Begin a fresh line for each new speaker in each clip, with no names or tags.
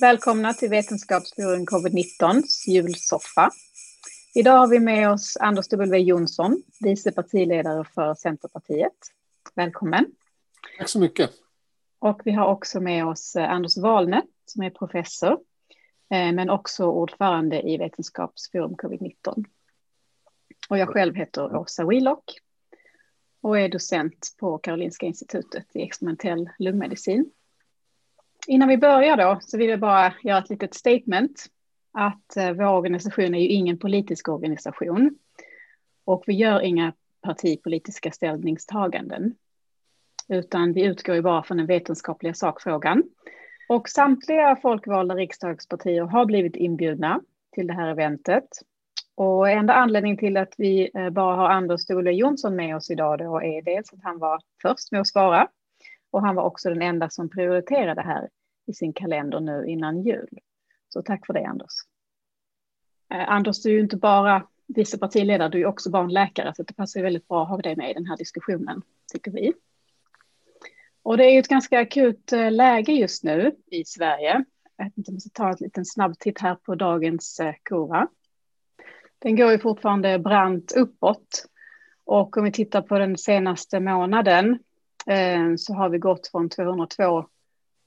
Välkomna till Vetenskapsforum covid-19 julsoffa. Idag har vi med oss Anders W Jonsson, vice partiledare för Centerpartiet. Välkommen.
Tack så mycket.
Och vi har också med oss eh, Anders Wahlne som är professor, eh, men också ordförande i Vetenskapsforum covid-19. Och jag själv heter Åsa Willock och är docent på Karolinska institutet i experimentell lungmedicin. Innan vi börjar då så vill jag bara göra ett litet statement att eh, vår organisation är ju ingen politisk organisation och vi gör inga partipolitiska ställningstaganden utan vi utgår ju bara från den vetenskapliga sakfrågan. Och samtliga folkvalda riksdagspartier har blivit inbjudna till det här eventet. Och enda anledningen till att vi eh, bara har Anders Stole Jonsson med oss idag då är dels att han var först med att svara och han var också den enda som prioriterade det här i sin kalender nu innan jul. Så tack för det Anders. Eh, Anders, du är ju inte bara vice partiledare, du är också barnläkare, så det passar väldigt bra att ha dig med i den här diskussionen, tycker vi. Och det är ju ett ganska akut eh, läge just nu i Sverige. Jag vet inte om jag ska ta en liten snabb titt här på dagens eh, kurva. Den går ju fortfarande brant uppåt. Och om vi tittar på den senaste månaden eh, så har vi gått från 202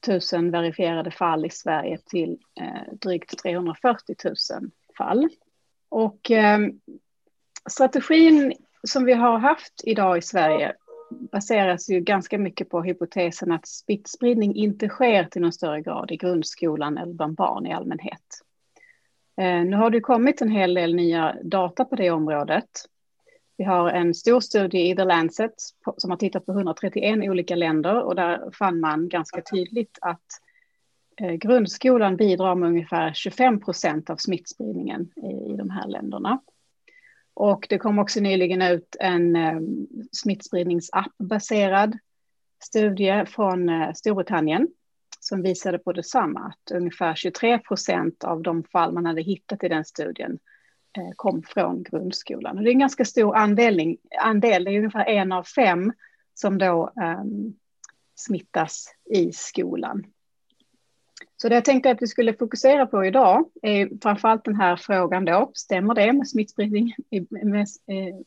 000 verifierade fall i Sverige till eh, drygt 340 000 fall. Och eh, strategin som vi har haft idag i Sverige baseras ju ganska mycket på hypotesen att smittspridning inte sker till någon större grad i grundskolan eller bland barn i allmänhet. Eh, nu har det kommit en hel del nya data på det området. Vi har en stor studie i The Lancet som har tittat på 131 olika länder och där fann man ganska tydligt att eh, grundskolan bidrar med ungefär 25 procent av smittspridningen i de här länderna. Och det kom också nyligen ut en eh, smittspridningsapp-baserad studie från eh, Storbritannien som visade på detsamma, att ungefär 23 procent av de fall man hade hittat i den studien Eh, kom från grundskolan. Och det är en ganska stor andel, andel, det är ungefär en av fem som då um, smittas i skolan. Så det jag tänkte att vi skulle fokusera på idag är framförallt den här frågan då, stämmer det med smittspridning eh,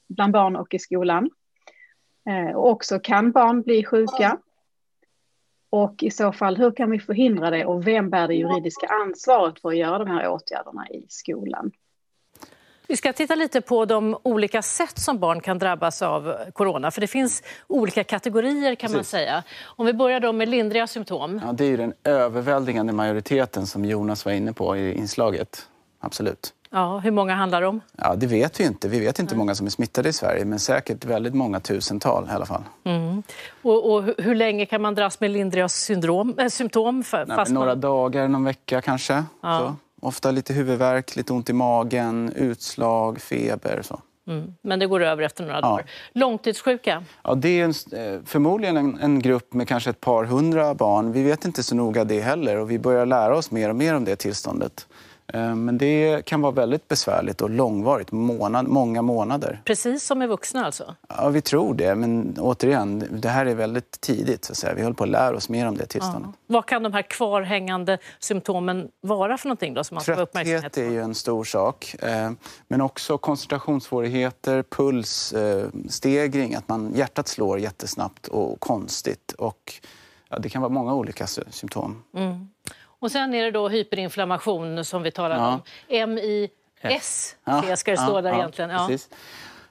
bland barn och i skolan? Eh, och också, kan barn bli sjuka? Och i så fall, hur kan vi förhindra det och vem bär det juridiska ansvaret för att göra de här åtgärderna i skolan?
Vi ska titta lite på de olika sätt som barn kan drabbas av corona. För det finns olika kategorier kan Precis. man säga. Om vi börjar då med lindriga symptom.
Ja, det är den överväldigande majoriteten som Jonas var inne på i inslaget. Absolut.
Ja, hur många handlar det om?
Ja, det vet vi inte. Vi vet inte hur många som är smittade i Sverige, men säkert väldigt många tusental i alla fall.
Mm. Och, och, hur länge kan man dras med lindriga syndrom, äh, symptom? För,
Nej, några man... dagar, någon vecka kanske. Ja. Ofta lite huvudvärk, lite ont i magen, utslag, feber. Så.
Mm. Men det går över efter några ja. dagar. Långtidssjuka?
Ja, det är en, eh, förmodligen en, en, grupp med kanske ett par hundra barn. Vi vet inte så noga det heller och vi börjar lära oss mer och mer om det tillståndet. Eh, men det kan vara väldigt besvärligt och långvarigt, månad, många månader.
Precis som med vuxna alltså?
Ja, vi tror det. Men återigen, det här är väldigt tidigt. Så att säga. Vi håller på att lära oss mer om det tillståndet. Ja.
Vad kan de här kvarhängande symptomen vara för någonting då? Som man
Trötthet är ju en stor sak. Eh, men också koncentrationssvårigheter, pulsstegring, att man, hjärtat slår jättesnabbt och konstigt. Och, ja, det kan vara många olika symptom. Mm.
Och sen är det då hyperinflammation som vi talade ja. om. MIS ja. ska det stå ja, där ja, egentligen. Ja. Precis.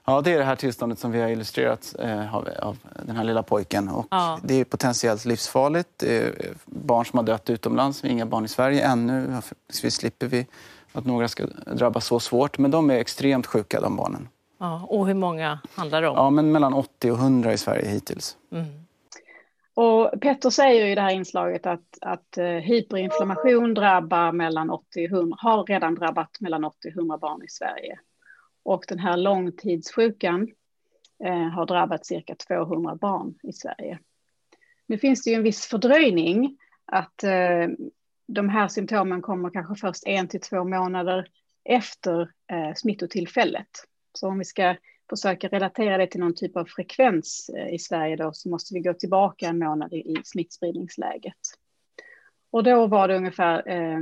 Ja, det är det här tillståndet som vi har illustrerat eh, av, av, den här lilla pojken. Och ja. Det är potentiellt livsfarligt. Eh, barn som har dött utomlands, vi inga barn i Sverige ännu. Förhoppningsvis slipper vi att några ska drabbas så svårt. Men de är extremt sjuka, de barnen.
Ja, och hur många handlar det om?
Ja, men mellan 80 och 100 i Sverige hittills. Mm.
Och Petter säger i det här inslaget att, att eh, hyperinflammation drabbar mellan 80 100, har redan drabbat mellan 80 och 100 barn i Sverige. Och den här långtidssjukan eh, har drabbat cirka 200 barn i Sverige. Nu finns det ju en viss fördröjning att eh, de här symptomen kommer kanske först en till två månader efter eh, smittotillfället. Så om vi ska försöka relatera det till någon typ av frekvens eh, i Sverige då, så måste vi gå tillbaka en månad i, smittspridningsläget. Och då var det ungefär eh,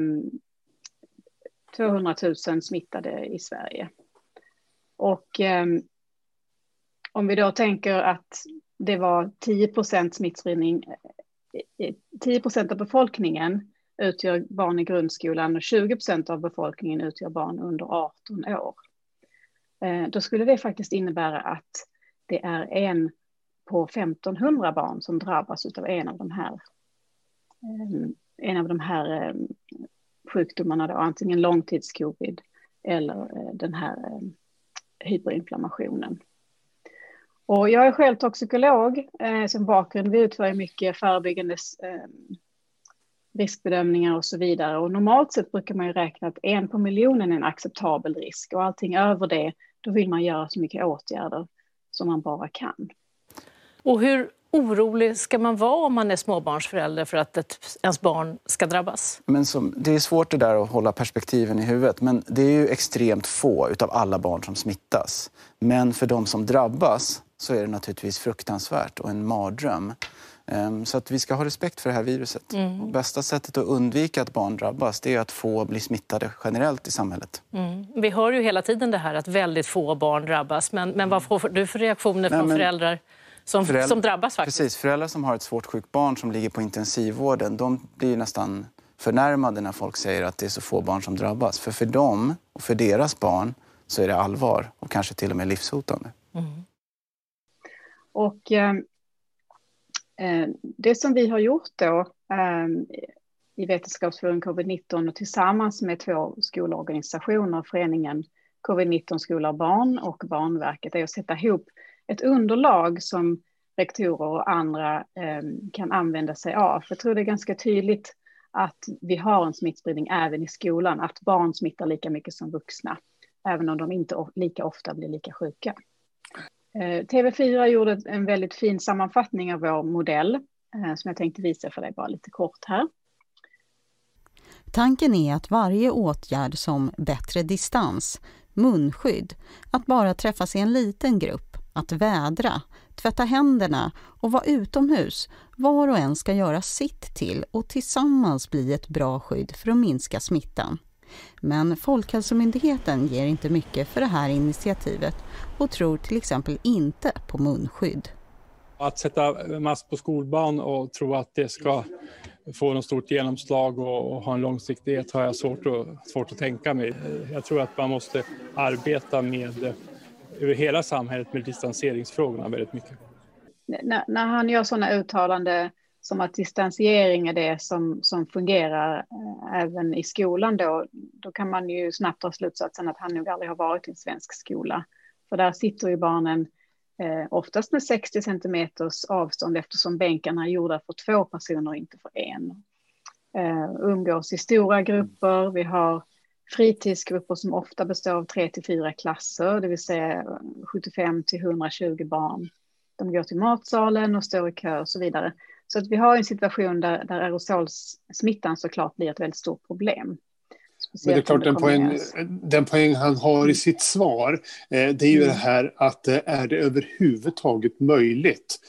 200 000 smittade i Sverige. Och eh, om vi då tänker att det var 10 procent smittspridning, eh, eh, 10 procent av befolkningen utgör barn i grundskolan och 20 procent av befolkningen utgör barn under 18 år. Eh, då skulle det faktiskt innebära att det är en på 1500 barn som drabbas av en av de här, eh, en av de här eh, sjukdomarna, då, antingen långtidscovid eller den här hyperinflammationen. Och jag är själv toxikolog eh, som bakgrund. Vi utför mycket förebyggande eh, riskbedömningar och så vidare. Och normalt sett brukar man ju räkna att en på miljonen är en acceptabel risk och allting över det, då vill man göra så mycket åtgärder som man bara kan.
Och hur orolig ska man vara om man är småbarnsförälder för att ett, ens barn ska drabbas?
Men som, det är svårt det där att hålla perspektiven i huvudet, men det är ju extremt få utav alla barn som smittas. Men för de som drabbas så är det naturligtvis fruktansvärt och en mardröm. Ehm, så att vi ska ha respekt för det här viruset. Mm. Bästa sättet att undvika att barn drabbas det är att få bli smittade generellt i samhället.
Mm. Vi hör ju hela tiden det här att väldigt få barn drabbas. Men, men vad får du för reaktioner från Nej, föräldrar som, föräldrar, som drabbas? faktiskt?
Precis, föräldrar som har ett svårt sjukt barn som ligger på intensivvården de blir nästan förnärmade när folk säger att det är så få barn som drabbas. För för dem och för deras barn så är det allvar och kanske till och med livshotande. Mm.
Och eh, eh, Eh, det som vi har gjort då eh, i Vetenskapsforum covid-19 och tillsammans med två skolorganisationer, föreningen covid-19 skola och barn och Barnverket, är att sätta ihop ett underlag som rektorer och andra eh, kan använda sig av. För jag tror det är ganska tydligt att vi har en smittspridning även i skolan, att barn smittar lika mycket som vuxna, även om de inte lika ofta blir lika sjuka. Eh, TV4 gjorde en väldigt fin sammanfattning av vår modell eh, som jag tänkte visa för dig bara lite kort här.
Tanken är att varje åtgärd som bättre distans, munskydd, att bara träffas i en liten grupp, att vädra, tvätta händerna och vara utomhus, var och en ska göra sitt till och tillsammans bli ett bra skydd för att minska smittan. Men Folkhälsomyndigheten ger inte mycket för det här initiativet och tror till exempel inte på munskydd.
Att sätta mask på skolbarn och tro att det ska få något stort genomslag och, ha en långsiktighet har jag svårt att, svårt att tänka mig. Jag tror att man måste arbeta med över hela samhället med distanseringsfrågorna väldigt mycket.
När, när han gör sådana uttalanden som att distansiering är det som, som fungerar eh, även i skolan då, då kan man ju snabbt dra slutsatsen att han nog aldrig har varit i en svensk skola. För där sitter ju barnen eh, oftast med 60 centimeters avstånd eftersom bänkarna är gjorda för två personer och inte för en. Eh, umgås i stora grupper, vi har fritidsgrupper som ofta består av tre till fyra klasser, det vill säga 75 till 120 barn. De går till matsalen och står i kö och så vidare. Så att vi har en situation där, där aerosolsmittan såklart blir ett väldigt stort problem.
Men det är klart, den poäng, den poäng han har i sitt svar, eh, det är ju mm. det här att eh, är det överhuvudtaget möjligt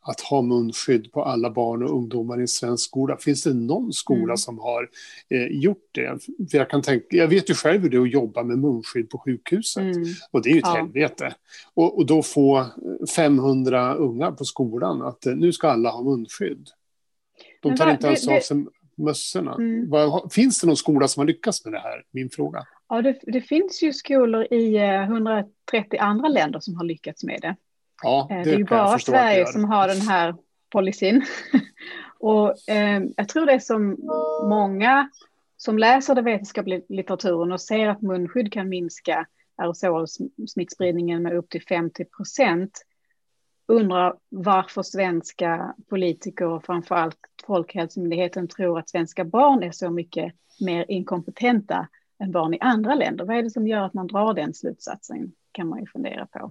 att ha munskydd på alla barn och ungdomar i en svensk skola? Finns det någon skola mm. som har eh, gjort det? För jag, kan tänka, jag vet ju själv hur det är att jobba med munskydd på sjukhuset. Mm. Och det är ju ett ja. helvete. Och, och då få 500 unga på skolan att eh, nu ska alla ha munskydd. De tar inte ens av sig mössorna. Mm. finns det någon skola som har lyckats med det här? Min fråga.
Ja, det, det finns ju skolor i 130 eh, andra länder som har lyckats med det. Ja, det, eh, det är ju bara Sverige som har den här policyn. och eh, jag tror det är som många som läser den vetenskapliga litteraturen och ser att munskydd kan minska aerosolsmittspridningen med upp till 50 procent undrar varför svenska politiker och framförallt Folkhälsomyndigheten tror att svenska barn är så mycket mer inkompetenta än barn i andra länder. Vad är det som gör att man drar den slutsatsen kan man ju fundera på.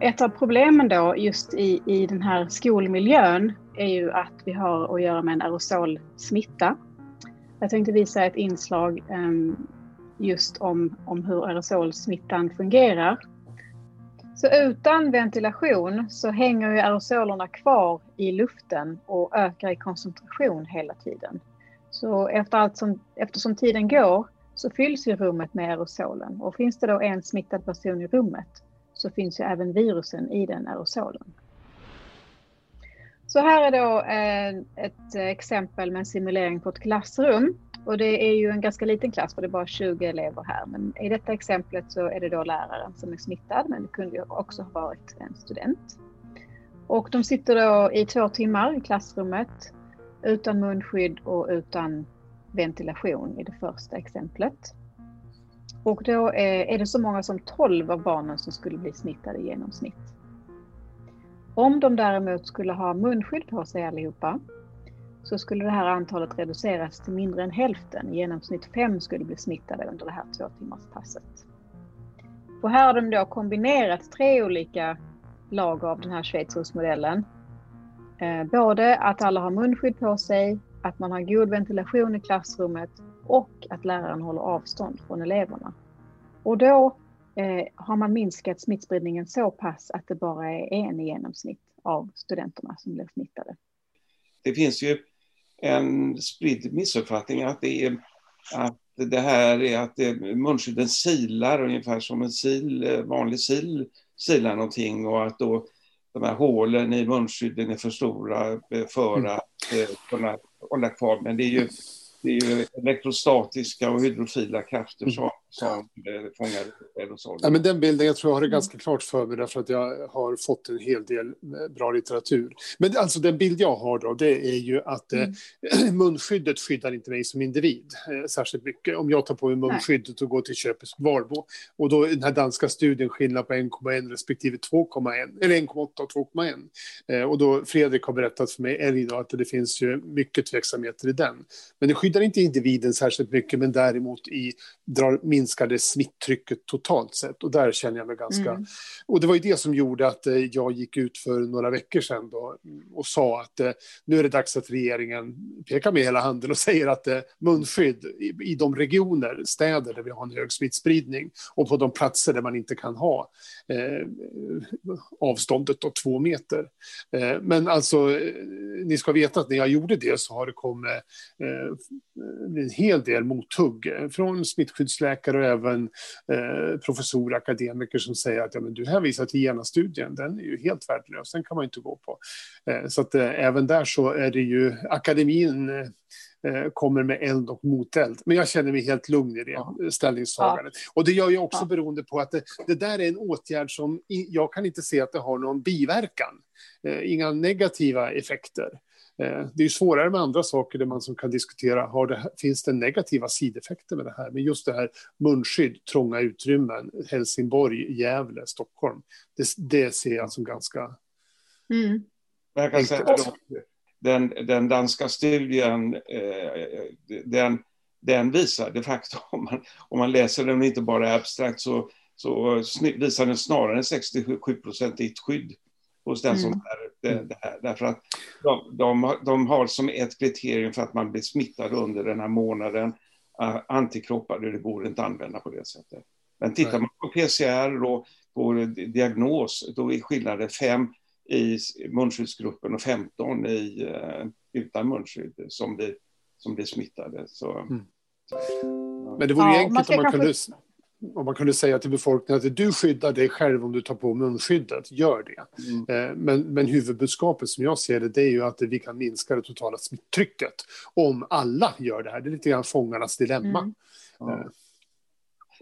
Ett av problemen då just i, i den här skolmiljön är ju att vi har att göra med en aerosolsmitta. Jag tänkte visa ett inslag um, just om, om hur aerosolsmittan fungerar. Så utan ventilation så hänger ju aerosolerna kvar i luften och ökar i koncentration hela tiden. Så efter allt som, eftersom tiden går så fylls ju rummet med aerosolen och finns det då en smittad person i rummet så finns ju även virusen i den aerosolen. Så här är då eh, ett exempel med en simulering på ett klassrum. Och det är ju en ganska liten klass för det är bara 20 elever här. Men i detta exemplet så är det då läraren som är smittad men det kunde ju också ha varit en student. Och de sitter då i två timmar i klassrummet utan munskydd och utan ventilation i det första exemplet. Och då eh, är det så många som 12 av barnen som skulle bli smittade i genomsnitt. Om de däremot skulle ha munskydd på sig allihopa så skulle det här antalet reduceras till mindre än hälften. I genomsnitt fem skulle bli smittade under det här två timmars passet. Och här har de då kombinerat tre olika lag av den här Schweizermodellen. Eh, både att alla har munskydd på sig, att man har god ventilation i klassrummet och att läraren håller avstånd från eleverna. Och då eh, har man minskat smittspridningen så pass att det bara är en i genomsnitt av studenterna som blir smittade.
Det finns ju en spridd missuppfattning att det är att det här är att munskydden silar ungefär som en sil, eh, vanlig sil silar någonting och att då de här hålen i munskydden är för stora eh, för mm. att mm. kunna hålla kvar. Men det är ju det är ju elektrostatiska och hydrofila krafter mm. Som, aerosoler.
Ja, men den bilden jag tror jag har det ganska klart för mig därför att jag har fått en hel del eh, bra litteratur. Men alltså den bild jag har då det är ju att eh, mm. munskyddet skyddar inte mig som individ eh, särskilt mycket. Om jag tar på mig munskyddet och går till Köpes Valbo och då den här danska studien skillnad på 1,1 respektive 2,1 eller 1,8 och 2,1 eh, och då Fredrik har berättat för mig älg då att det finns ju mycket tveksamheter i den. Men det skyddar inte individen särskilt mycket, men däremot i drar, minskar det smitttrycket totalt sett. Och där känner jag mig ganska... Mm. Och det var ju det som gjorde att eh, jag gick ut för några veckor sedan då, och sa att eh, nu är det dags att regeringen pekar med hela handen och säger att eh, munskydd i, de regioner, städer där vi har en hög smittspridning och på de platser där man inte kan ha eh, avståndet av två meter. Eh, men alltså, ni ska veta att när jag gjorde det så har det kommit en hel del mothugg från smittskyddsläkare och även eh, professorer, akademiker som säger att ja, men du hänvisar till GENA-studien, den är ju helt värdelös, den kan man inte gå på. Eh, så att eh, även där så är det ju akademin eh, eh, kommer med eld och moteld. Men jag känner mig helt lugn i det ja. ställningstagandet. Ja. Och det gör jag också ja. beroende på att det, det, där är en åtgärd som jag kan inte se att det har någon biverkan. Eh, inga negativa effekter. Eh, det är svårare med andra saker där man som kan diskutera, har det, finns det negativa sideffekter med det här? Men just det här munskydd, trånga utrymmen, Helsingborg, Gävle, Stockholm, det, det ser jag som ganska...
Mm. Jag kan säga den, den danska studien, eh, den, den visar de facto, om man, om man läser den inte bara abstrakt, så, så visar den snarare 67 procentigt skydd hos den som mm. är det, det här. Därför att de, de, de, har som ett kriterium för att man blir smittad under den här månaden uh, antikroppar, det går inte att använda på det sättet. Men tittar man på PCR och på diagnos, då är skillnaden 5 i munskyddsgruppen och 15 i, uh, utan munskydd som blir, som blir smittade. Så, mm.
Men det vore ja, enkelt man om man kanske... om man kunde säga till befolkningen att du skyddar dig själv om du tar på munskyddet, gör det. Mm. Eh, men, men huvudbudskapet som jag ser det, det är ju att vi kan minska det totala smittrycket om alla gör det här. Det är lite grann fångarnas dilemma. Mm. Ja.
Eh.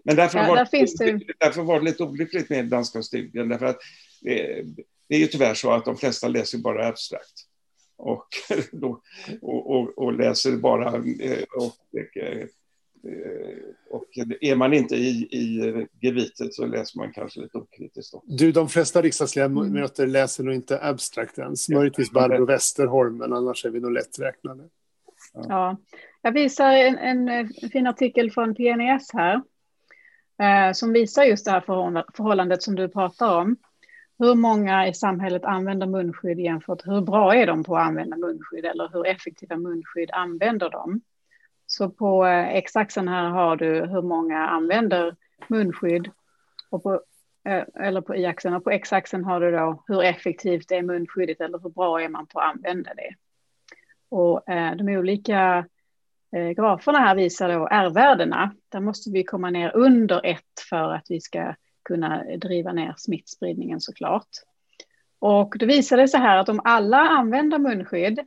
Men därför, ja, var det, därför var det lite olyckligt med danska studien, därför att det, det är ju tyvärr så att de flesta läser bara abstrakt. Och, och, och, och läser bara eh, och, Eh, och är man inte i, i gebitet så läser man kanske lite okritiskt.
Du, de flesta riksdagsledamöter mm. läser nog inte abstrakt ens. Möjligtvis Barbro Westerholm, men annars är vi nog lätträknade.
Ja. ja. Jag visar en, en, fin artikel från PNES här. Eh, som visar just det här förhållandet som du pratar om. hur många i samhället använder munskydd jämfört hur bra är de på att använda munskydd eller hur effektiva munskydd använder de? Så på eh, x-axeln här har du hur många använder munskydd och på, eh, eller på y-axeln och på x-axeln har du då hur effektivt är munskyddet eller hur bra är man på att använda det. Och eh, de olika graferna här visar då R-värdena. Där måste vi komma ner under ett för att vi ska kunna driva ner smittspridningen såklart. Och då visar det sig här att om alla använder munskydd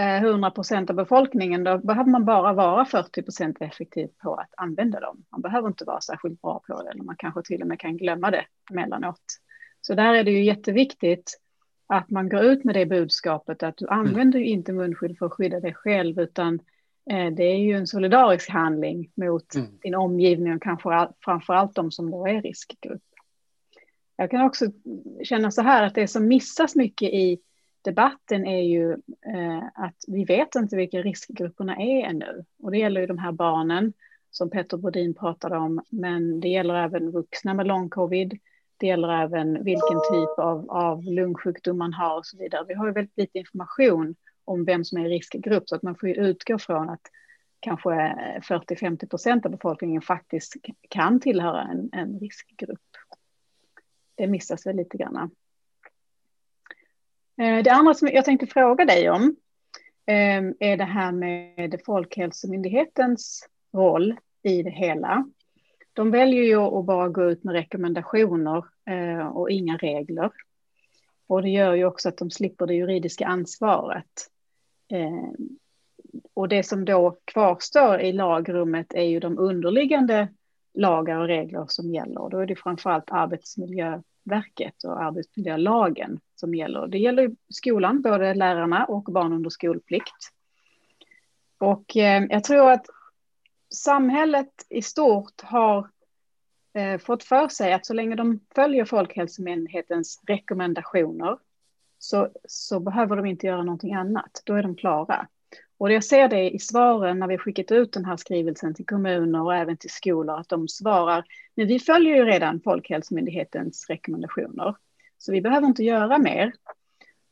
100 eh, procent av befolkningen, då behöver man bara vara 40 procent effektiv på att använda dem. Man behöver inte vara särskilt bra på det, eller man kanske till och med kan glömma det emellanåt. Så där är det ju jätteviktigt att man går ut med det budskapet att du mm. använder ju inte munskydd för att skydda dig själv, utan eh, det är ju en solidarisk handling mot mm. din omgivning och kanske framför allt de som då är riskgrupp. Jag kan också känna så här att det som missas mycket i debatten är ju eh, att vi vet inte vilka riskgrupperna är ännu. Och det gäller ju de här barnen som Petter Bodin pratade om, men det gäller även vuxna med lång covid. Det gäller även vilken typ av, av lungsjukdom man har och så vidare. Vi har ju väldigt lite information om vem som är i riskgrupp, så att man får ju utgå från att kanske 40-50 procent av befolkningen faktiskt kan tillhöra en, en riskgrupp. Det missas väl lite grann. Eh, det andra som jag tänkte fråga dig om ehm, är det här med Folkhälsomyndighetens roll i det hela. De väljer ju att bara gå ut med rekommendationer eh, och inga regler. Och det gör ju också att de slipper det juridiska ansvaret. Ehm, och det som då kvarstår i lagrummet är ju de underliggande lagar och regler som gäller. Då är det framförallt arbetsmiljö verket och arbetsmiljölagen som gäller. Det gäller skolan, både lärarna och barn under skolplikt. Och eh, jag tror att samhället i stort har eh, fått för sig att så länge de följer Folkhälsomyndighetens rekommendationer så, så behöver de inte göra någonting annat. Då är de klara. Och jag ser det i svaren när vi skickat ut den här skrivelsen till kommuner och även till skolor, att de svarar, men vi följer ju redan Folkhälsomyndighetens rekommendationer, så vi behöver inte göra mer.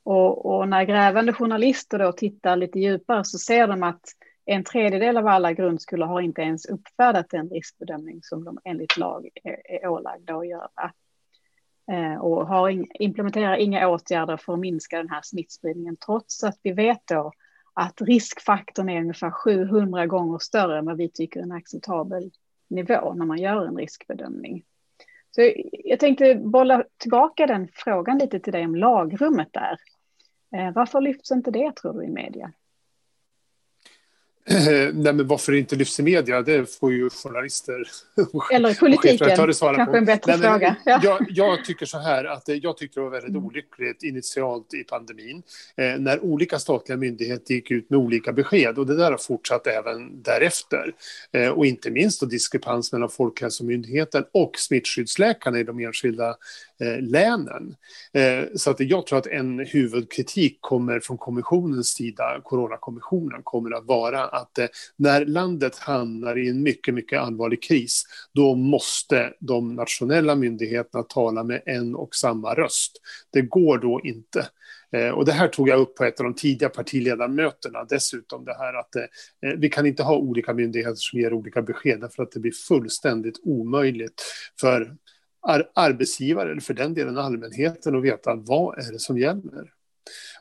Och, och, när grävande journalister då tittar lite djupare så ser de att en tredjedel av alla grundskolor har inte ens uppfärdat den riskbedömning som de enligt lag är, är ålagda att göra. Eh, och har in, implementerar inga åtgärder för att minska den här smittspridningen, trots att vi vet då att riskfaktorn är ungefär 700 gånger större än vad vi tycker är en acceptabel nivå när man gör en riskbedömning. Så jag tänkte bolla tillbaka den frågan lite till dig om lagrummet där. Eh, varför lyfts inte det tror du i media?
Nej, men varför det inte lyfts i media, det får ju journalister
Eller politiken, kanske en bättre Nej, fråga.
Ja. Jag, jag, tycker så här, att jag tyckte det var väldigt mm. olyckligt initialt i pandemin, eh, när olika statliga myndigheter gick ut med olika besked, och det där har fortsatt även därefter. Eh, och inte minst då diskrepans mellan Folkhälsomyndigheten och smittskyddsläkarna i de enskilda eh, länen. Eh, så att jag tror att en huvudkritik kommer från kommissionens sida, Coronakommissionen, kommer att vara att eh, när landet hamnar i en mycket, mycket allvarlig kris, då måste de nationella myndigheterna tala med en och samma röst. Det går då inte. Eh, och det här tog jag upp på ett av de tidiga partiledarmötena dessutom, det här att eh, eh, vi kan inte ha olika myndigheter som ger olika besked, därför att det blir fullständigt omöjligt för ar arbetsgivare, eller för den delen allmänheten, att veta vad är det som gäller.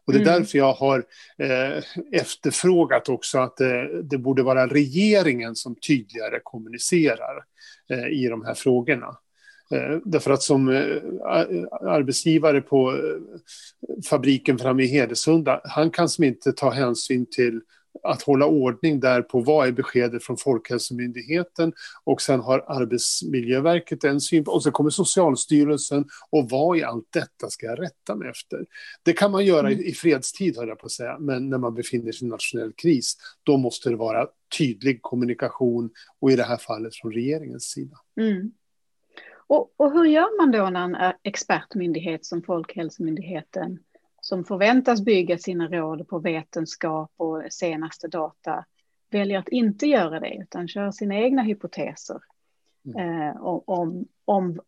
Och det är mm. därför jag har eh, efterfrågat också att eh, det borde vara regeringen som tydligare kommunicerar eh, i de här frågorna. Eh, därför att som eh, arbetsgivare på eh, fabriken framme i Hedesunda, han kan som inte ta hänsyn till att hålla ordning där på vad är beskedet från Folkhälsomyndigheten och sen har Arbetsmiljöverket en synpunkt och så kommer Socialstyrelsen och vad i allt detta ska jag rätta mig efter? Det kan man göra i, i fredstid, höll jag på att säga, men när man befinner sig i nationell kris, då måste det vara tydlig kommunikation och i det här fallet från regeringens sida.
Mm. Och, och, hur gör man då när en expertmyndighet som Folkhälsomyndigheten som förväntas bygga sina råd på vetenskap och senaste data väljer att inte göra det utan kör sina egna hypoteser mm. eh, om, om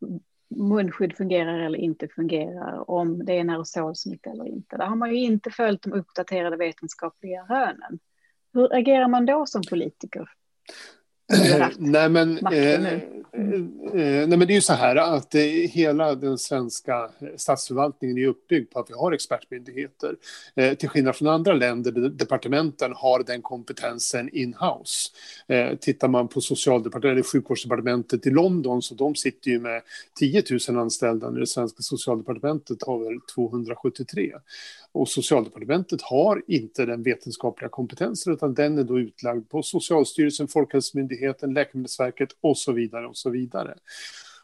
munskydd fungerar eller inte fungerar, om det är en aerosolsmitta eller inte. Där har man ju inte följt de uppdaterade vetenskapliga rönen. Hur agerar man då som politiker?
Nej men, eh, eh, Eh, eh, nej men det är ju så här att eh, hela den svenska statsförvaltningen är uppbyggd på att vi har expertmyndigheter. Till skillnad från andra länder där departementen har den kompetensen in-house. Tittar man på socialdepartementet, eller sjukvårdsdepartementet i London så de sitter ju med 10 000 anställda när det svenska socialdepartementet har väl 273. Och socialdepartementet har inte den vetenskapliga kompetensen utan den är då utlagd på Socialstyrelsen, Folkhälsomyndigheten, Läkemedelsverket och så vidare och så vidare.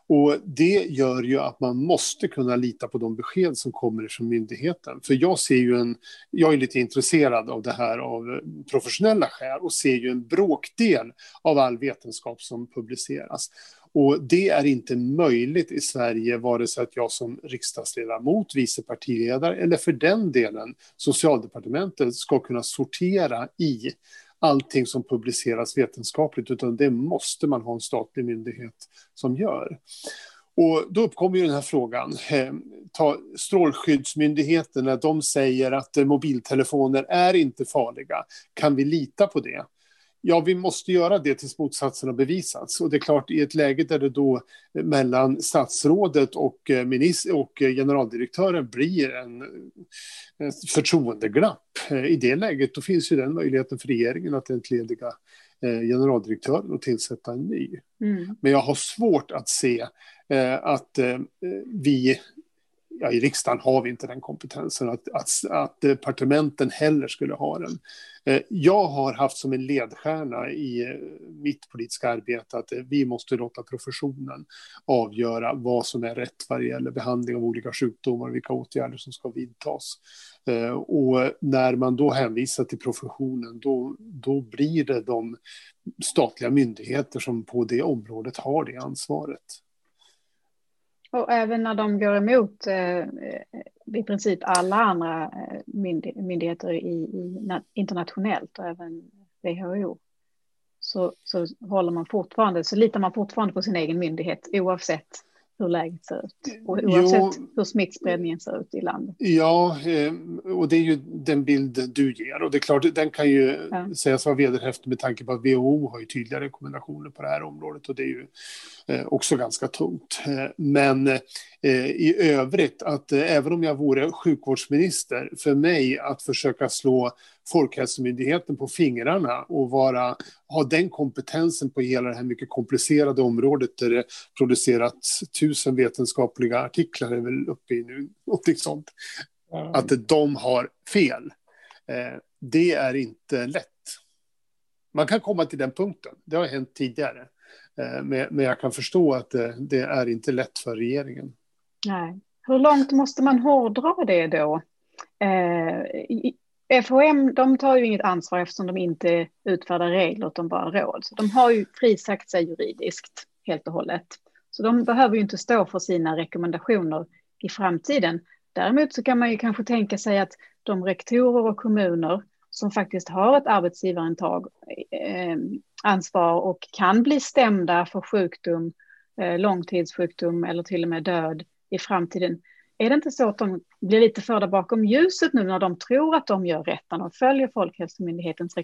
Och det gör ju att man måste kunna lita på de besked som kommer från myndigheten. För jag ser ju en, jag är lite intresserad av det här av professionella skäl och ser ju en bråkdel av all vetenskap som publiceras. Och det är inte möjligt i Sverige, vare sig att jag som riksdagsledamot, vice partiledare eller för den delen socialdepartementet ska kunna sortera i allting som publiceras vetenskapligt, utan det måste man ha en statlig myndighet som gör. Och då uppkommer ju den här frågan. Eh, ta Strålskyddsmyndigheten, när de säger att eh, mobiltelefoner är inte farliga, kan vi lita på det? Ja, vi måste göra det tills motsatsen har bevisats. Och det är klart, i ett läge där det då mellan statsrådet och, eh, minister och generaldirektören blir en, en förtroendeglapp. Eh, I det läget då finns ju den möjligheten för regeringen att entlediga eh, generaldirektören och tillsätta en ny. Mm. Men jag har svårt att se att vi ja, i riksdagen har vi inte den kompetensen, att, att, att departementen heller skulle ha den. Eh, jag har haft som en ledstjärna i eh, mitt politiska arbete att eh, vi måste låta professionen avgöra vad som är rätt vad det gäller behandling av olika sjukdomar och vilka åtgärder som ska vidtas. Och när man då hänvisar till professionen, då, då blir det de statliga myndigheter som på det området har det ansvaret.
Och även när de går emot eh, eh i princip alla andra eh, myndigheter i, i, internationellt och även WHO så, så håller man fortfarande, så litar man fortfarande på sin egen myndighet oavsett hur läget ser ut och oavsett jo, hur smittspridningen ser ut i landet.
Ja, eh, och det är ju den bild du ger och det är klart, den kan ju ja. sägas vara vederhäftig med tanke på att WHO har ju tydliga rekommendationer på det här området och det är ju eh, också ganska tungt. Eh, men i övrigt, att även om jag vore sjukvårdsminister, för mig att försöka slå Folkhälsomyndigheten på fingrarna och vara, ha den kompetensen på hela det här mycket komplicerade området där det producerats tusen vetenskapliga artiklar, är väl uppe i nu, någonting sånt. Att de har fel. Eh, det är inte lätt. Man kan komma till den punkten, det har hänt tidigare. Eh, men jag kan förstå att det är inte lätt för regeringen.
Nej. Hur långt måste man hårdra det då? Eh, FHM de tar ju inget ansvar eftersom de inte utfärdar regler utan bara råd. Så de har ju frisagt sig juridiskt helt och hållet. Så de behöver ju inte stå för sina rekommendationer i framtiden. Däremot så kan man ju kanske tänka sig att de rektorer och kommuner som faktiskt har ett arbetsgivarintag eh, ansvar och kan bli stämda för sjukdom, eh, långtidssjukdom eller till och med död i framtiden är det inte så att de blir lite förda bakom ljuset nu när de tror att de gör rätt när de följer Folkhälsomyndighetens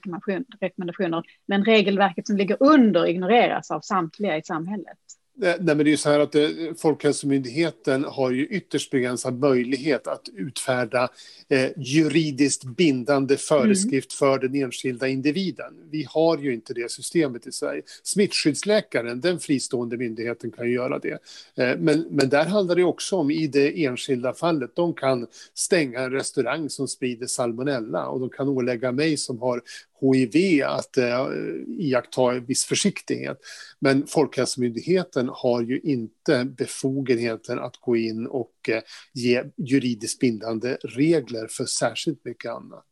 rekommendationer, men regelverket som ligger under ignoreras av samtliga i samhället?
Nej, men det är ju så här att eh, Folkhälsomyndigheten har ju ytterst begränsad möjlighet att utfärda eh, juridiskt bindande föreskrift mm. för den enskilda individen. Vi har ju inte det systemet i Sverige. Smittskyddsläkaren, den fristående myndigheten, kan ju göra det. Eh, men, men där handlar det också om, i det enskilda fallet, de kan stänga en restaurang som sprider salmonella och de kan ålägga mig som har hiv att eh, iaktta viss försiktighet. Men Folkhälsomyndigheten har ju inte befogenheten att gå in och eh, ge juridiskt bindande regler för särskilt mycket annat.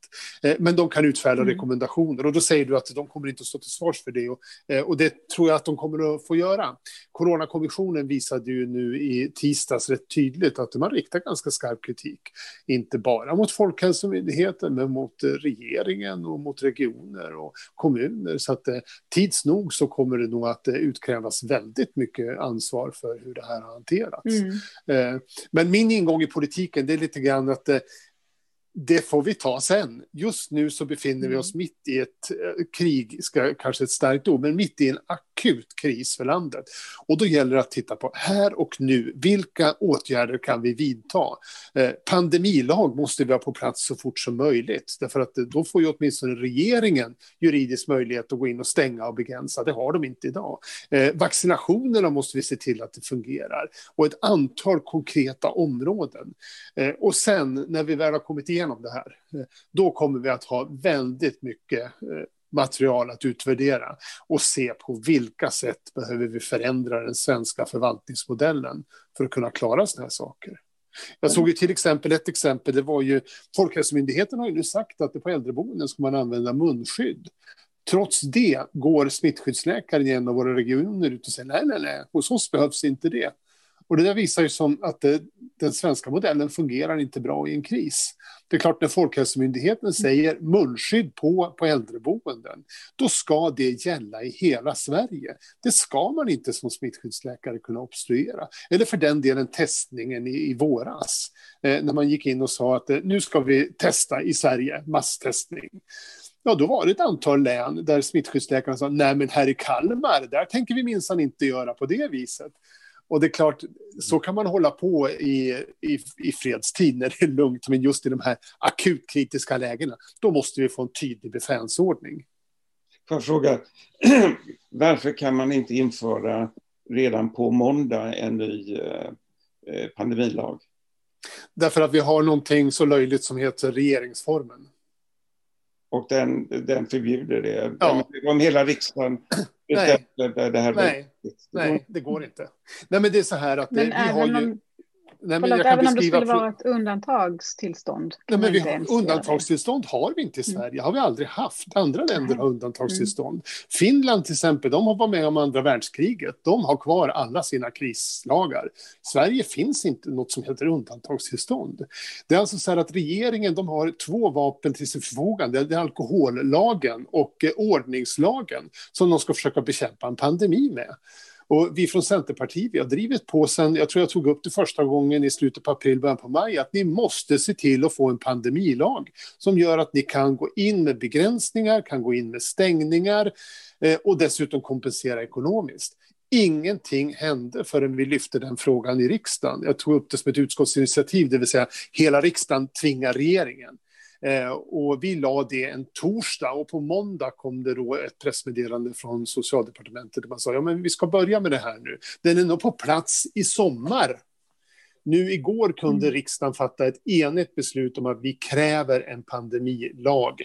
Eh, men de kan utfärda mm. rekommendationer och då säger du att de kommer inte att stå till svars för det och, eh, och det tror jag att de kommer att få göra. Coronakommissionen visade ju nu i tisdags rätt tydligt att man riktar ganska skarp kritik, inte bara mot Folkhälsomyndigheten men mot regeringen och mot regioner och kommuner så att tids nog så kommer det nog att utkrävas väldigt mycket ansvar för hur det här har hanterats. Mm. Men min ingång i politiken det är lite grann att det får vi ta sen. Just nu så befinner vi oss mm. mitt i ett eh, krig, ska, kanske ett starkt ord, men mitt i en akut kris för landet. Och då gäller det att titta på här och nu, vilka åtgärder kan vi vidta? Eh, pandemilag måste vi ha på plats så fort som möjligt, därför att då får ju åtminstone regeringen juridisk möjlighet att gå in och stänga och begränsa. Det har de inte idag. Eh, vaccinationerna måste vi se till att det fungerar och ett antal konkreta områden. Eh, och sen när vi väl har kommit igenom det här, eh, då kommer vi att ha väldigt mycket eh, material att utvärdera och se på vilka sätt behöver vi förändra den svenska förvaltningsmodellen för att kunna klara sådana här saker. Jag såg ju till exempel ett exempel, det var ju Folkhälsomyndigheten har ju nu sagt att det på äldreboenden ska man använda munskydd. Trots det går smittskyddsläkaren i en av våra regioner ut och säger nej, nej, nej, hos oss behövs inte det. Och det där visar ju som att det, den svenska modellen fungerar inte bra i en kris. Det är klart när Folkhälsomyndigheten säger munskydd på, på äldreboenden, då ska det gälla i hela Sverige. Det ska man inte som smittskyddsläkare kunna obstruera. Eller för den delen testningen i, i våras, eh, när man gick in och sa att eh, nu ska vi testa i Sverige, masstestning. Ja, då var det ett antal län där smittskyddsläkarna sa nej, men här i Kalmar, där tänker vi minsann inte göra på det viset. Och det är klart, så kan man hålla på i, i, i fredstid när det är lugnt, men just i de här akut kritiska lägena, då måste vi få en tydlig befälsordning.
Får jag fråga, varför kan man inte införa redan på måndag en ny eh, eh, pandemilag?
Därför att vi har någonting så löjligt som heter regeringsformen.
Och den, den förbjuder det? Ja. Om hela riksdagen.
Det, det här Nej. Nej, det går inte. Nej, men det är så här att det, vi har ju...
Om... Nej, men Förlåt, även om det skulle vara ett undantagstillstånd?
Nej, men vi har, undantagstillstånd har vi inte i mm. Sverige, mm. har vi aldrig haft. Andra länder har undantagstillstånd. Mm. Finland till exempel, de har varit med om andra världskriget. De har kvar alla sina krislagar. Sverige finns inte något som heter undantagstillstånd. Det är alltså så här att regeringen de har två vapen till sitt förfogande. Det är alkohollagen och eh, ordningslagen som de ska försöka bekämpa en pandemi med. Och vi från Centerpartiet vi har drivit på sen, jag tror jag tog upp det första gången i slutet på april, början på maj, att ni måste se till att få en pandemilag som gör att ni kan gå in med begränsningar, kan gå in med stängningar eh, och dessutom kompensera ekonomiskt. Ingenting hände förrän vi lyfte den frågan i riksdagen. Jag tog upp det som ett utskottsinitiativ, det vill säga hela riksdagen tvingar regeringen. Eh, och vi la det en torsdag och på måndag kom det då ett pressmeddelande från socialdepartementet där man sa ja men vi ska börja med det här nu. Den är nog på plats i sommar. Nu igår kunde mm. riksdagen fatta ett enigt beslut om att vi kräver en pandemilag.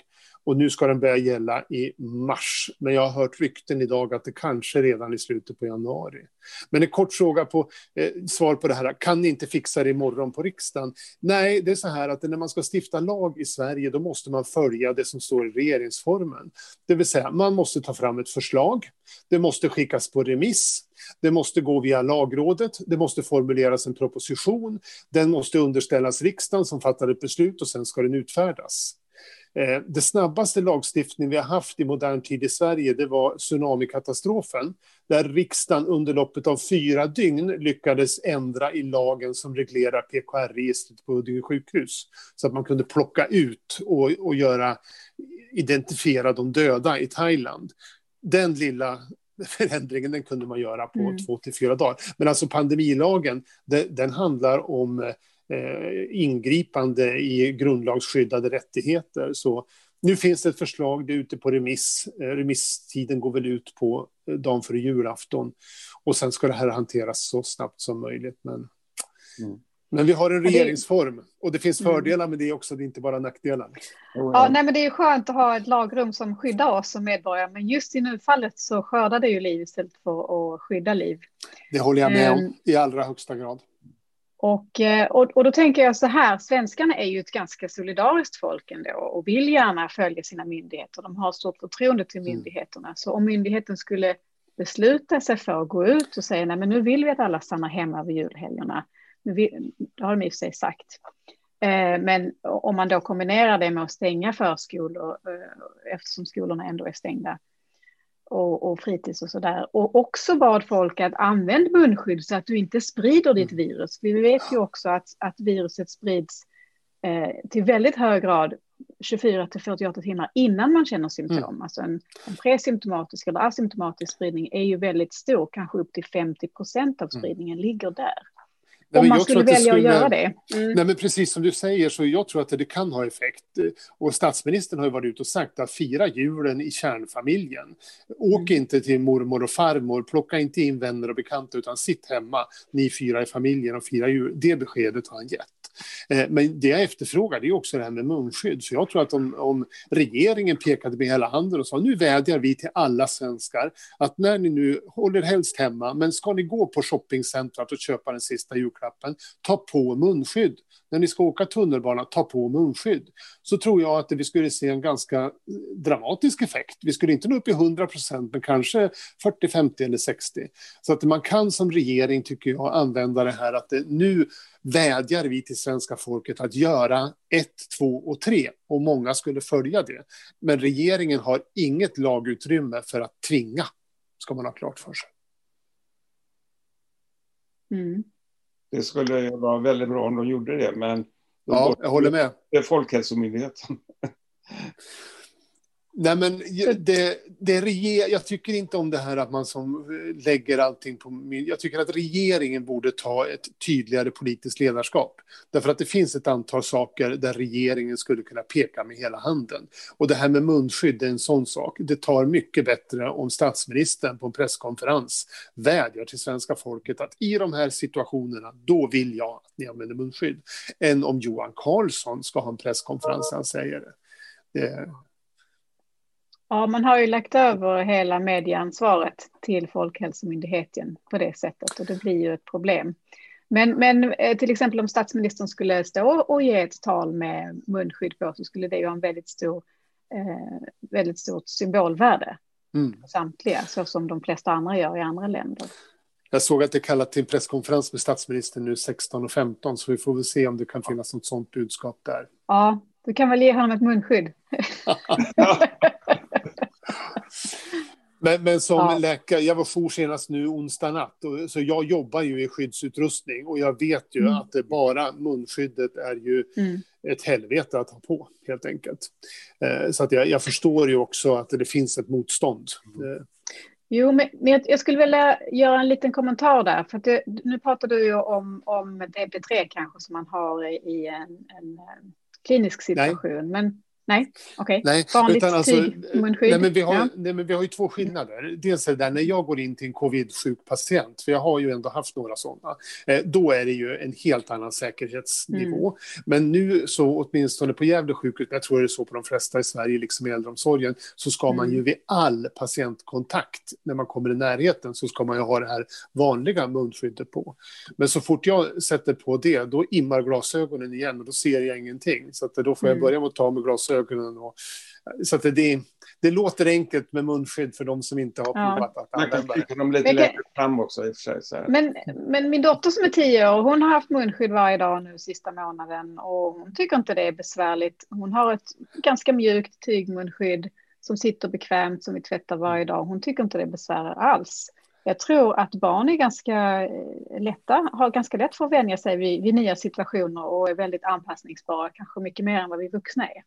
Och nu ska den börja gälla i mars. Men jag har hört rykten idag att det kanske redan i slutet på januari. Men en kort fråga på eh, svar på det här. Kan ni inte fixa det imorgon på riksdagen? Nej, det är så här att när man ska stifta lag i Sverige, då måste man följa det som står i regeringsformen. Det vill säga, man måste ta fram ett förslag. Det måste skickas på remiss. Det måste gå via lagrådet, det måste formuleras en proposition, den måste underställas riksdagen som fattar ett beslut och sen ska den utfärdas. Eh, det snabbaste lagstiftning vi har haft i modern tid i Sverige det var tsunamikatastrofen där riksdagen under loppet av fyra dygn lyckades ändra i lagen som reglerar PKR-registret på Huddinge sjukhus så att man kunde plocka ut och, och göra, identifiera de döda i Thailand. Den lilla förändringen den kunde man göra på mm. två till fyra dagar. Men alltså pandemilagen, den, den handlar om eh, ingripande i grundlagsskyddade rättigheter. Så nu finns det ett förslag, det är ute på remiss. Eh, remisstiden går väl ut på eh, dagen före julafton. Och sen ska det här hanteras så snabbt som möjligt. Men, mm. men vi har en regeringsform och det finns mm. fördelar med det också, det är inte bara nackdelar.
Ja, nej, men det är skönt att ha ett lagrum som skyddar oss som medborgare, men just i nu-fallet så skördar det ju liv istället för att skydda liv.
Det håller jag med om ehm. i allra högsta grad.
Och, eh, och, och då tänker jag så här, svenskarna är ju ett ganska solidariskt folk ändå och vill gärna följa sina myndigheter. De har stort förtroende till mm. myndigheterna. Så om myndigheten skulle besluta sig för att gå ut och säga nej men nu vill vi att alla stannar hemma över julhelgerna. det har de i och för sig sagt. Eh, men om man då kombinerar det med att stänga förskolor eh, eftersom skolorna ändå är stängda och, och fritids och sådär. Och också bad folk att använda munskydd så att du inte sprider ditt mm. virus. Vi vet ju också att, att viruset sprids eh, till väldigt hög grad 24 till 48 timmar innan man känner symptom. Mm. Alltså en, en presymptomatisk eller asymptomatisk spridning är ju väldigt stor, kanske upp till 50 procent av mm. spridningen mm. ligger där. Nej, om man skulle välja skulle, att göra det.
Mm. Nej, men precis som du säger, så jag tror att det kan ha effekt. Och statsministern har varit ute och sagt att fira julen i kärnfamiljen. Åk mm. inte till mormor och farmor, plocka inte in vänner och bekanta, utan sitt hemma, ni fyra i familjen och fira jul. Det beskedet har han gett. Eh, men det jag efterfrågar det är också det här med munskydd. Så jag tror att om, om regeringen pekade med hela handen och sa nu vädjar vi till alla svenskar att när ni nu håller helst hemma, men ska ni gå på shoppingcentret och köpa den sista julklappen, ta på munskydd. När ni ska åka tunnelbana, ta på munskydd. Så tror jag att vi skulle se en ganska eh, dramatisk effekt. Vi skulle inte nå upp i 100 procent, men kanske 40, 50 eller 60. Så att man kan som regering, tycker jag, använda det här att det, nu vädjar vi till svenska folket att göra ett, två och tre och många skulle följa det. Men regeringen har inget lagutrymme för att tvinga, ska man ha klart för sig.
Mm. Det skulle vara väldigt bra om de gjorde det, men
ja, jag håller med.
Det är Folkhälsomyndigheten.
Nej, men det, det reger, jag tycker inte om det här att man som lägger allting på... Jag tycker att regeringen borde ta ett tydligare politiskt ledarskap. Därför att det finns ett antal saker där regeringen skulle kunna peka med hela handen. Och det här med munskydd är en sån sak. Det tar mycket bättre om statsministern på en presskonferens vädjar till svenska folket att i de här situationerna, då vill jag att ni använder munskydd. Än om Johan Carlsson ska ha en presskonferens där han säger det. det
Ja, man har ju lagt över hela medieansvaret till Folkhälsomyndigheten på det sättet och det blir ju ett problem. Men, men eh, till exempel om statsministern skulle stå och ge ett tal med munskydd på så skulle det ju ha en väldigt stor, eh, väldigt stort symbolvärde. Mm. Samtliga, så som de flesta andra gör i andra länder.
Jag såg att det är kallat till en presskonferens med statsministern nu 16 och 15 så vi får väl se om det kan finnas något sådant budskap där.
Ja, du kan väl ge honom ett munskydd.
Men, men som ja. läkare, jag var for senast nu onsdag natt, och, så jag jobbar ju i skyddsutrustning och jag vet ju mm. att det bara munskyddet är ju mm. ett helvete att ha på, helt enkelt. Eh, så att jag, jag, förstår ju också att det finns ett motstånd. Eh.
Jo, men, men jag skulle vilja göra en liten kommentar där, för det, nu pratar du ju om, om DP3 kanske som man har i en, en, en klinisk situation, Nej. men Nej, okej. Okay. Vanligt utan alltså, munskydd.
Nej, men vi har, ja. nej, men vi har ju två skillnader. Dels är det där när jag går in till en covid-sjuk patient, för jag har ju ändå haft några sådana, eh, då är det ju en helt annan säkerhetsnivå. Mm. Men nu så åtminstone på Gävle sjukhus, jag tror det är så på de flesta i Sverige, liksom i äldreomsorgen, så ska mm. man ju vid all patientkontakt, när man kommer i närheten, så ska man ju ha det här vanliga munskyddet på. Men så fort jag sätter på det, då immar glasögonen igen och då ser jag ingenting. Så att då får jag mm. börja med att ta med glasögonen glasögonen. Och, så att det, det låter enkelt med munskydd för de som inte har provat ja. att använda det.
Man lite längre fram också i och för sig.
Men, men min dotter som är tio år, hon har haft munskydd varje dag nu sista månaden och hon tycker inte det är besvärligt. Hon har ett ganska mjukt tygmunskydd som sitter bekvämt som vi tvättar varje dag. Hon tycker inte det besvärar alls. Jag tror att barn är ganska eh, lätta, har ganska lätt för att vänja sig vid, vid nya situationer och är väldigt anpassningsbara, kanske mycket mer än vad vi vuxna är.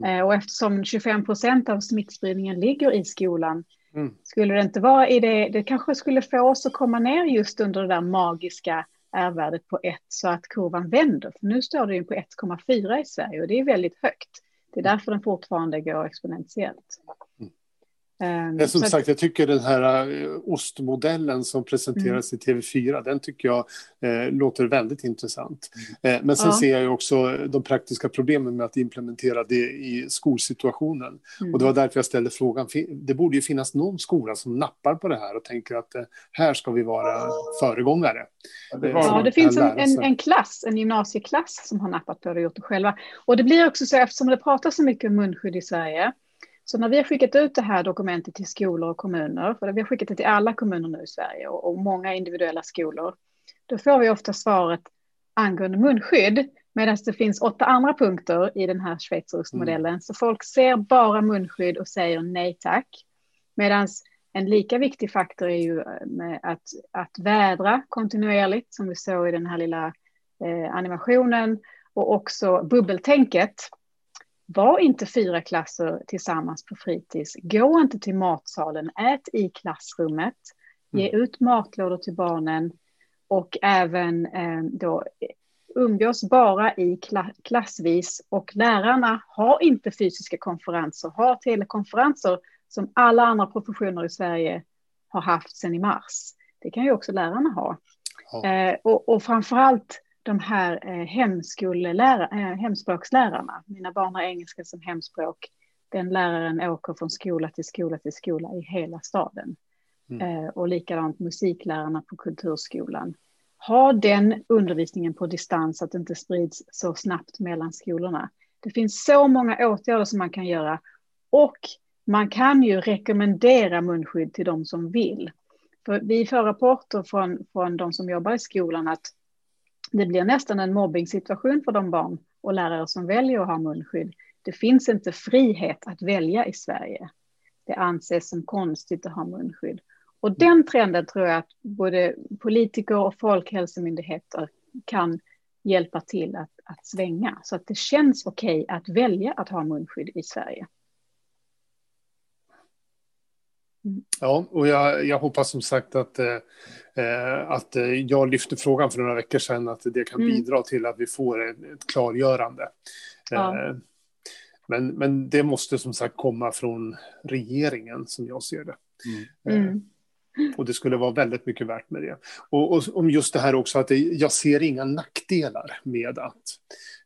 Mm. Eh, och eftersom 25 procent av smittspridningen ligger i skolan, mm. skulle det inte vara i det, det kanske skulle få oss att komma ner just under det där magiska R-värdet på 1 så att kurvan vänder. För nu står det ju på 1,4 i Sverige och det är väldigt högt. Det är mm. därför den fortfarande går exponentiellt. Mm.
Um, som sagt, jag tycker den här uh, ostmodellen som presenteras mm. i TV4, den tycker jag uh, låter väldigt intressant. Mm. Uh, men sen ja. ser jag ju också de praktiska problemen med att implementera det i skolsituationen. Mm. Och det var därför jag ställde frågan. Det borde ju finnas någon skola som nappar på det här och tänker att här ska vi vara föregångare.
Ja, det, ja, det finns en, en, en, klass, en gymnasieklass som har nappat på det och gjort det själva. Och det blir också så, eftersom det pratas så mycket om munskydd i Sverige, så när vi har skickat ut det här dokumentet till skolor och kommuner, för vi har skickat det till alla kommuner nu i Sverige och, och många individuella skolor, då får vi ofta svaret angående munskydd, medan det finns åtta andra punkter i den här schweizerostmodellen. Mm. Så folk ser bara munskydd och säger nej tack. Medan en lika viktig faktor är ju eh, att, att vädra kontinuerligt, som vi såg i den här lilla eh, animationen, och också bubbeltänket var inte fyra klasser tillsammans på fritids. Gå inte till matsalen, ät i klassrummet. Ge mm. ut matlådor till barnen och även eh, då umgås bara i klassvis och lärarna har inte fysiska konferenser, har telekonferenser som alla andra professioner i Sverige har haft sedan i mars. Det kan ju också lärarna ha. Ja. Eh, och, och framförallt de här eh, eh, hemspråkslärarna. Mina barn har engelska som hemspråk. Den läraren åker från skola till skola till skola i hela staden. Mm. Eh, och likadant musiklärarna på kulturskolan. Ha den undervisningen på distans så att det inte sprids så snabbt mellan skolorna. Det finns så många åtgärder som man kan göra och man kan ju rekommendera munskydd till de som vill. För vi får rapporter från, från de som jobbar i skolan att det blir nästan en mobbing-situation för de barn och lärare som väljer att ha munskydd. Det finns inte frihet att välja i Sverige. Det anses som konstigt att ha munskydd. Och den trenden tror jag att både politiker och folkhälsomyndigheter kan hjälpa till att, att svänga så att det känns okej okay att välja att ha munskydd i Sverige.
Ja, och jag, jag hoppas som sagt att, eh, att eh, jag lyfte frågan för några veckor sedan, att det kan mm. bidra till att vi får ett, ett klargörande. Ja. Eh, men, men det måste som sagt komma från regeringen, som jag ser det. Mm. Eh, mm. Och det skulle vara väldigt mycket värt med det. Och, och om just det här också, att det, jag ser inga nackdelar med att,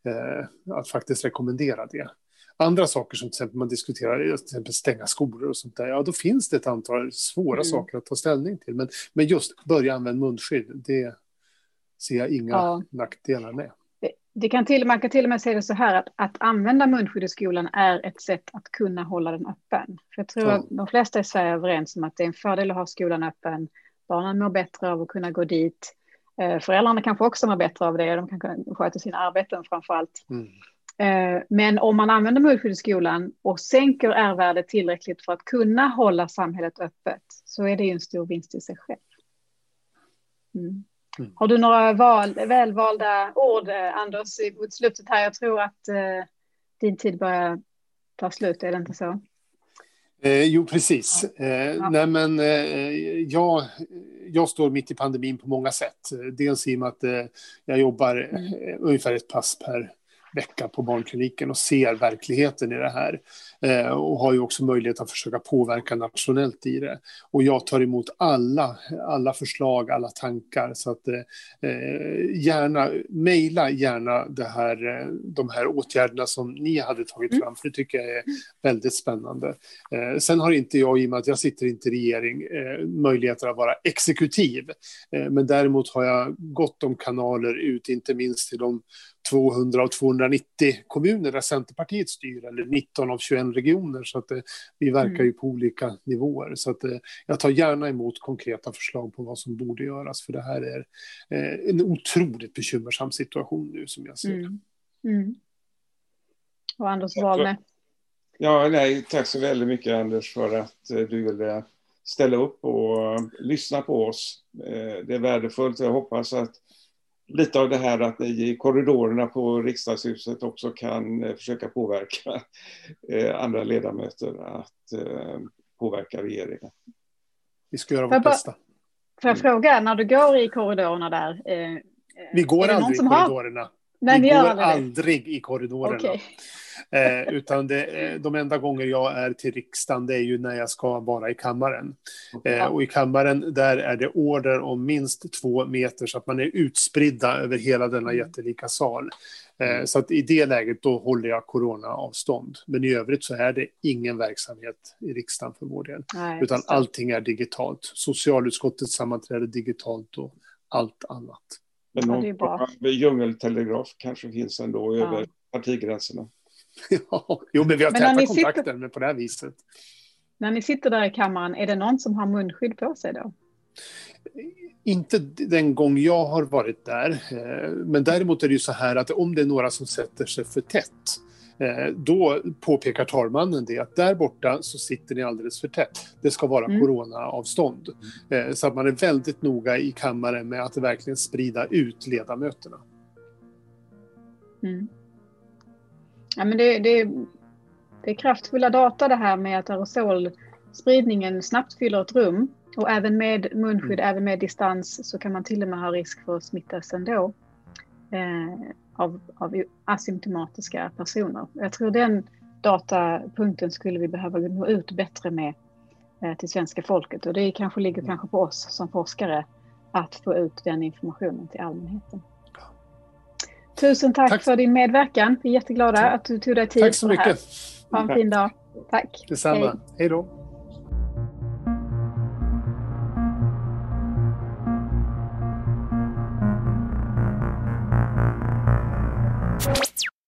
eh, att faktiskt rekommendera det andra saker som till exempel man diskuterar, till exempel stänga skolor och sånt där, ja då finns det ett antal svåra mm. saker att ta ställning till. Men, men just börja använda munskydd, det ser jag inga ja. nackdelar med.
Det kan till, man kan till och med säga det så här att, att använda munskydd i skolan är ett sätt att kunna hålla den öppen. För jag tror ja. att de flesta i Sverige är överens om att det är en fördel att ha skolan öppen. Barnen mår bättre av att kunna gå dit. Eh, föräldrarna kanske också mår bättre av det. De kan sköta sina arbeten framför allt. Mm. Eh, men om man använder munskydd i skolan och sänker R-värdet tillräckligt för att kunna hålla samhället öppet så är det en stor vinst i sig själv. Mm. Mm. Har du några val, välvalda ord, eh, Anders, mot slutet här? Jag tror att eh, din tid börjar ta slut, är det inte så?
Eh, jo, precis. Eh, ja. Nej, men, eh, jag, jag står mitt i pandemin på många sätt. Dels i och med att eh, jag jobbar mm. ungefär ett pass per vecka på barnkliniken och ser verkligheten i det här. Eh, och har ju också möjlighet att försöka påverka nationellt i det. Och jag tar emot alla, alla förslag, alla tankar. Så att eh, gärna, mejla gärna det här, de här åtgärderna som ni hade tagit mm. fram, för det tycker jag är väldigt spännande. Eh, sen har inte jag, i och med att jag sitter inte i regering, eh, möjligheter att vara exekutiv. Eh, men däremot har jag gott om kanaler ut, inte minst till de 200 av 290 kommuner där Centerpartiet styr, eller 19 av 21 regioner. Så att, eh, vi verkar mm. ju på olika nivåer. Så att, eh, jag tar gärna emot konkreta förslag på vad som borde göras, för det här är eh, en otroligt bekymmersam situation nu som jag ser mm. Mm.
Och Anders Wahlne?
Ja, nej, tack så väldigt mycket Anders för att du ville ställa upp och lyssna på oss. Det är värdefullt. Jag hoppas att lite av det här att ni i korridorerna på riksdagshuset också kan eh, försöka påverka eh, andra ledamöter att eh, påverka regeringen.
Vi ska göra vårt bästa.
Får jag fråga, när du går i korridorerna där?
Vi går aldrig i korridorerna. Har... Nej, vi går aldrig, aldrig i korridorerna. Okay. Eh, utan det, de enda gånger jag är till riksdagen det är ju när jag ska vara i kammaren. Eh, och i kammaren där är det order om minst två meter så att man är utspridda över hela denna mm. jättelika sal. Eh, mm. Så att i det läget då håller jag coronaavstånd. Men i övrigt så är det ingen verksamhet i riksdagen för vår del. Nej, utan allting är digitalt. Socialutskottets sammanträde digitalt och allt annat.
Men någon ja, djungeltelegraf kanske finns ändå ja. över partigränserna.
ja, jo, men vi har men täta kontakter sitter... med på det här viset.
När ni sitter där i kammaren, är det någon som har munskydd på sig då?
Inte den gång jag har varit där, eh, men däremot är det ju så här att om det är några som sätter sig för tätt, eh, då påpekar talmannen det att där borta så sitter ni alldeles för tätt. Det ska vara mm. coronaavstånd. Eh, så att man är väldigt noga i kammaren med att verkligen sprida ut ledamöterna.
Mm. Ja, men det, det, det är kraftfulla data det här med att aerosolspridningen snabbt fyller ett rum. Och även med munskydd, mm. även med distans så kan man till och med ha risk för att smittas ändå. Eh, av, av asymptomatiska personer. Jag tror den datapunkten skulle vi behöva nå ut bättre med eh, till svenska folket och det kanske ligger mm. kanske på oss som forskare att få ut den informationen till allmänheten. Tusen tack, tack. för din medverkan. Vi är jätteglada att du tog dig tid.
Tack så mycket.
Ha en fin dag. Tack.
Detsamma. Hej då.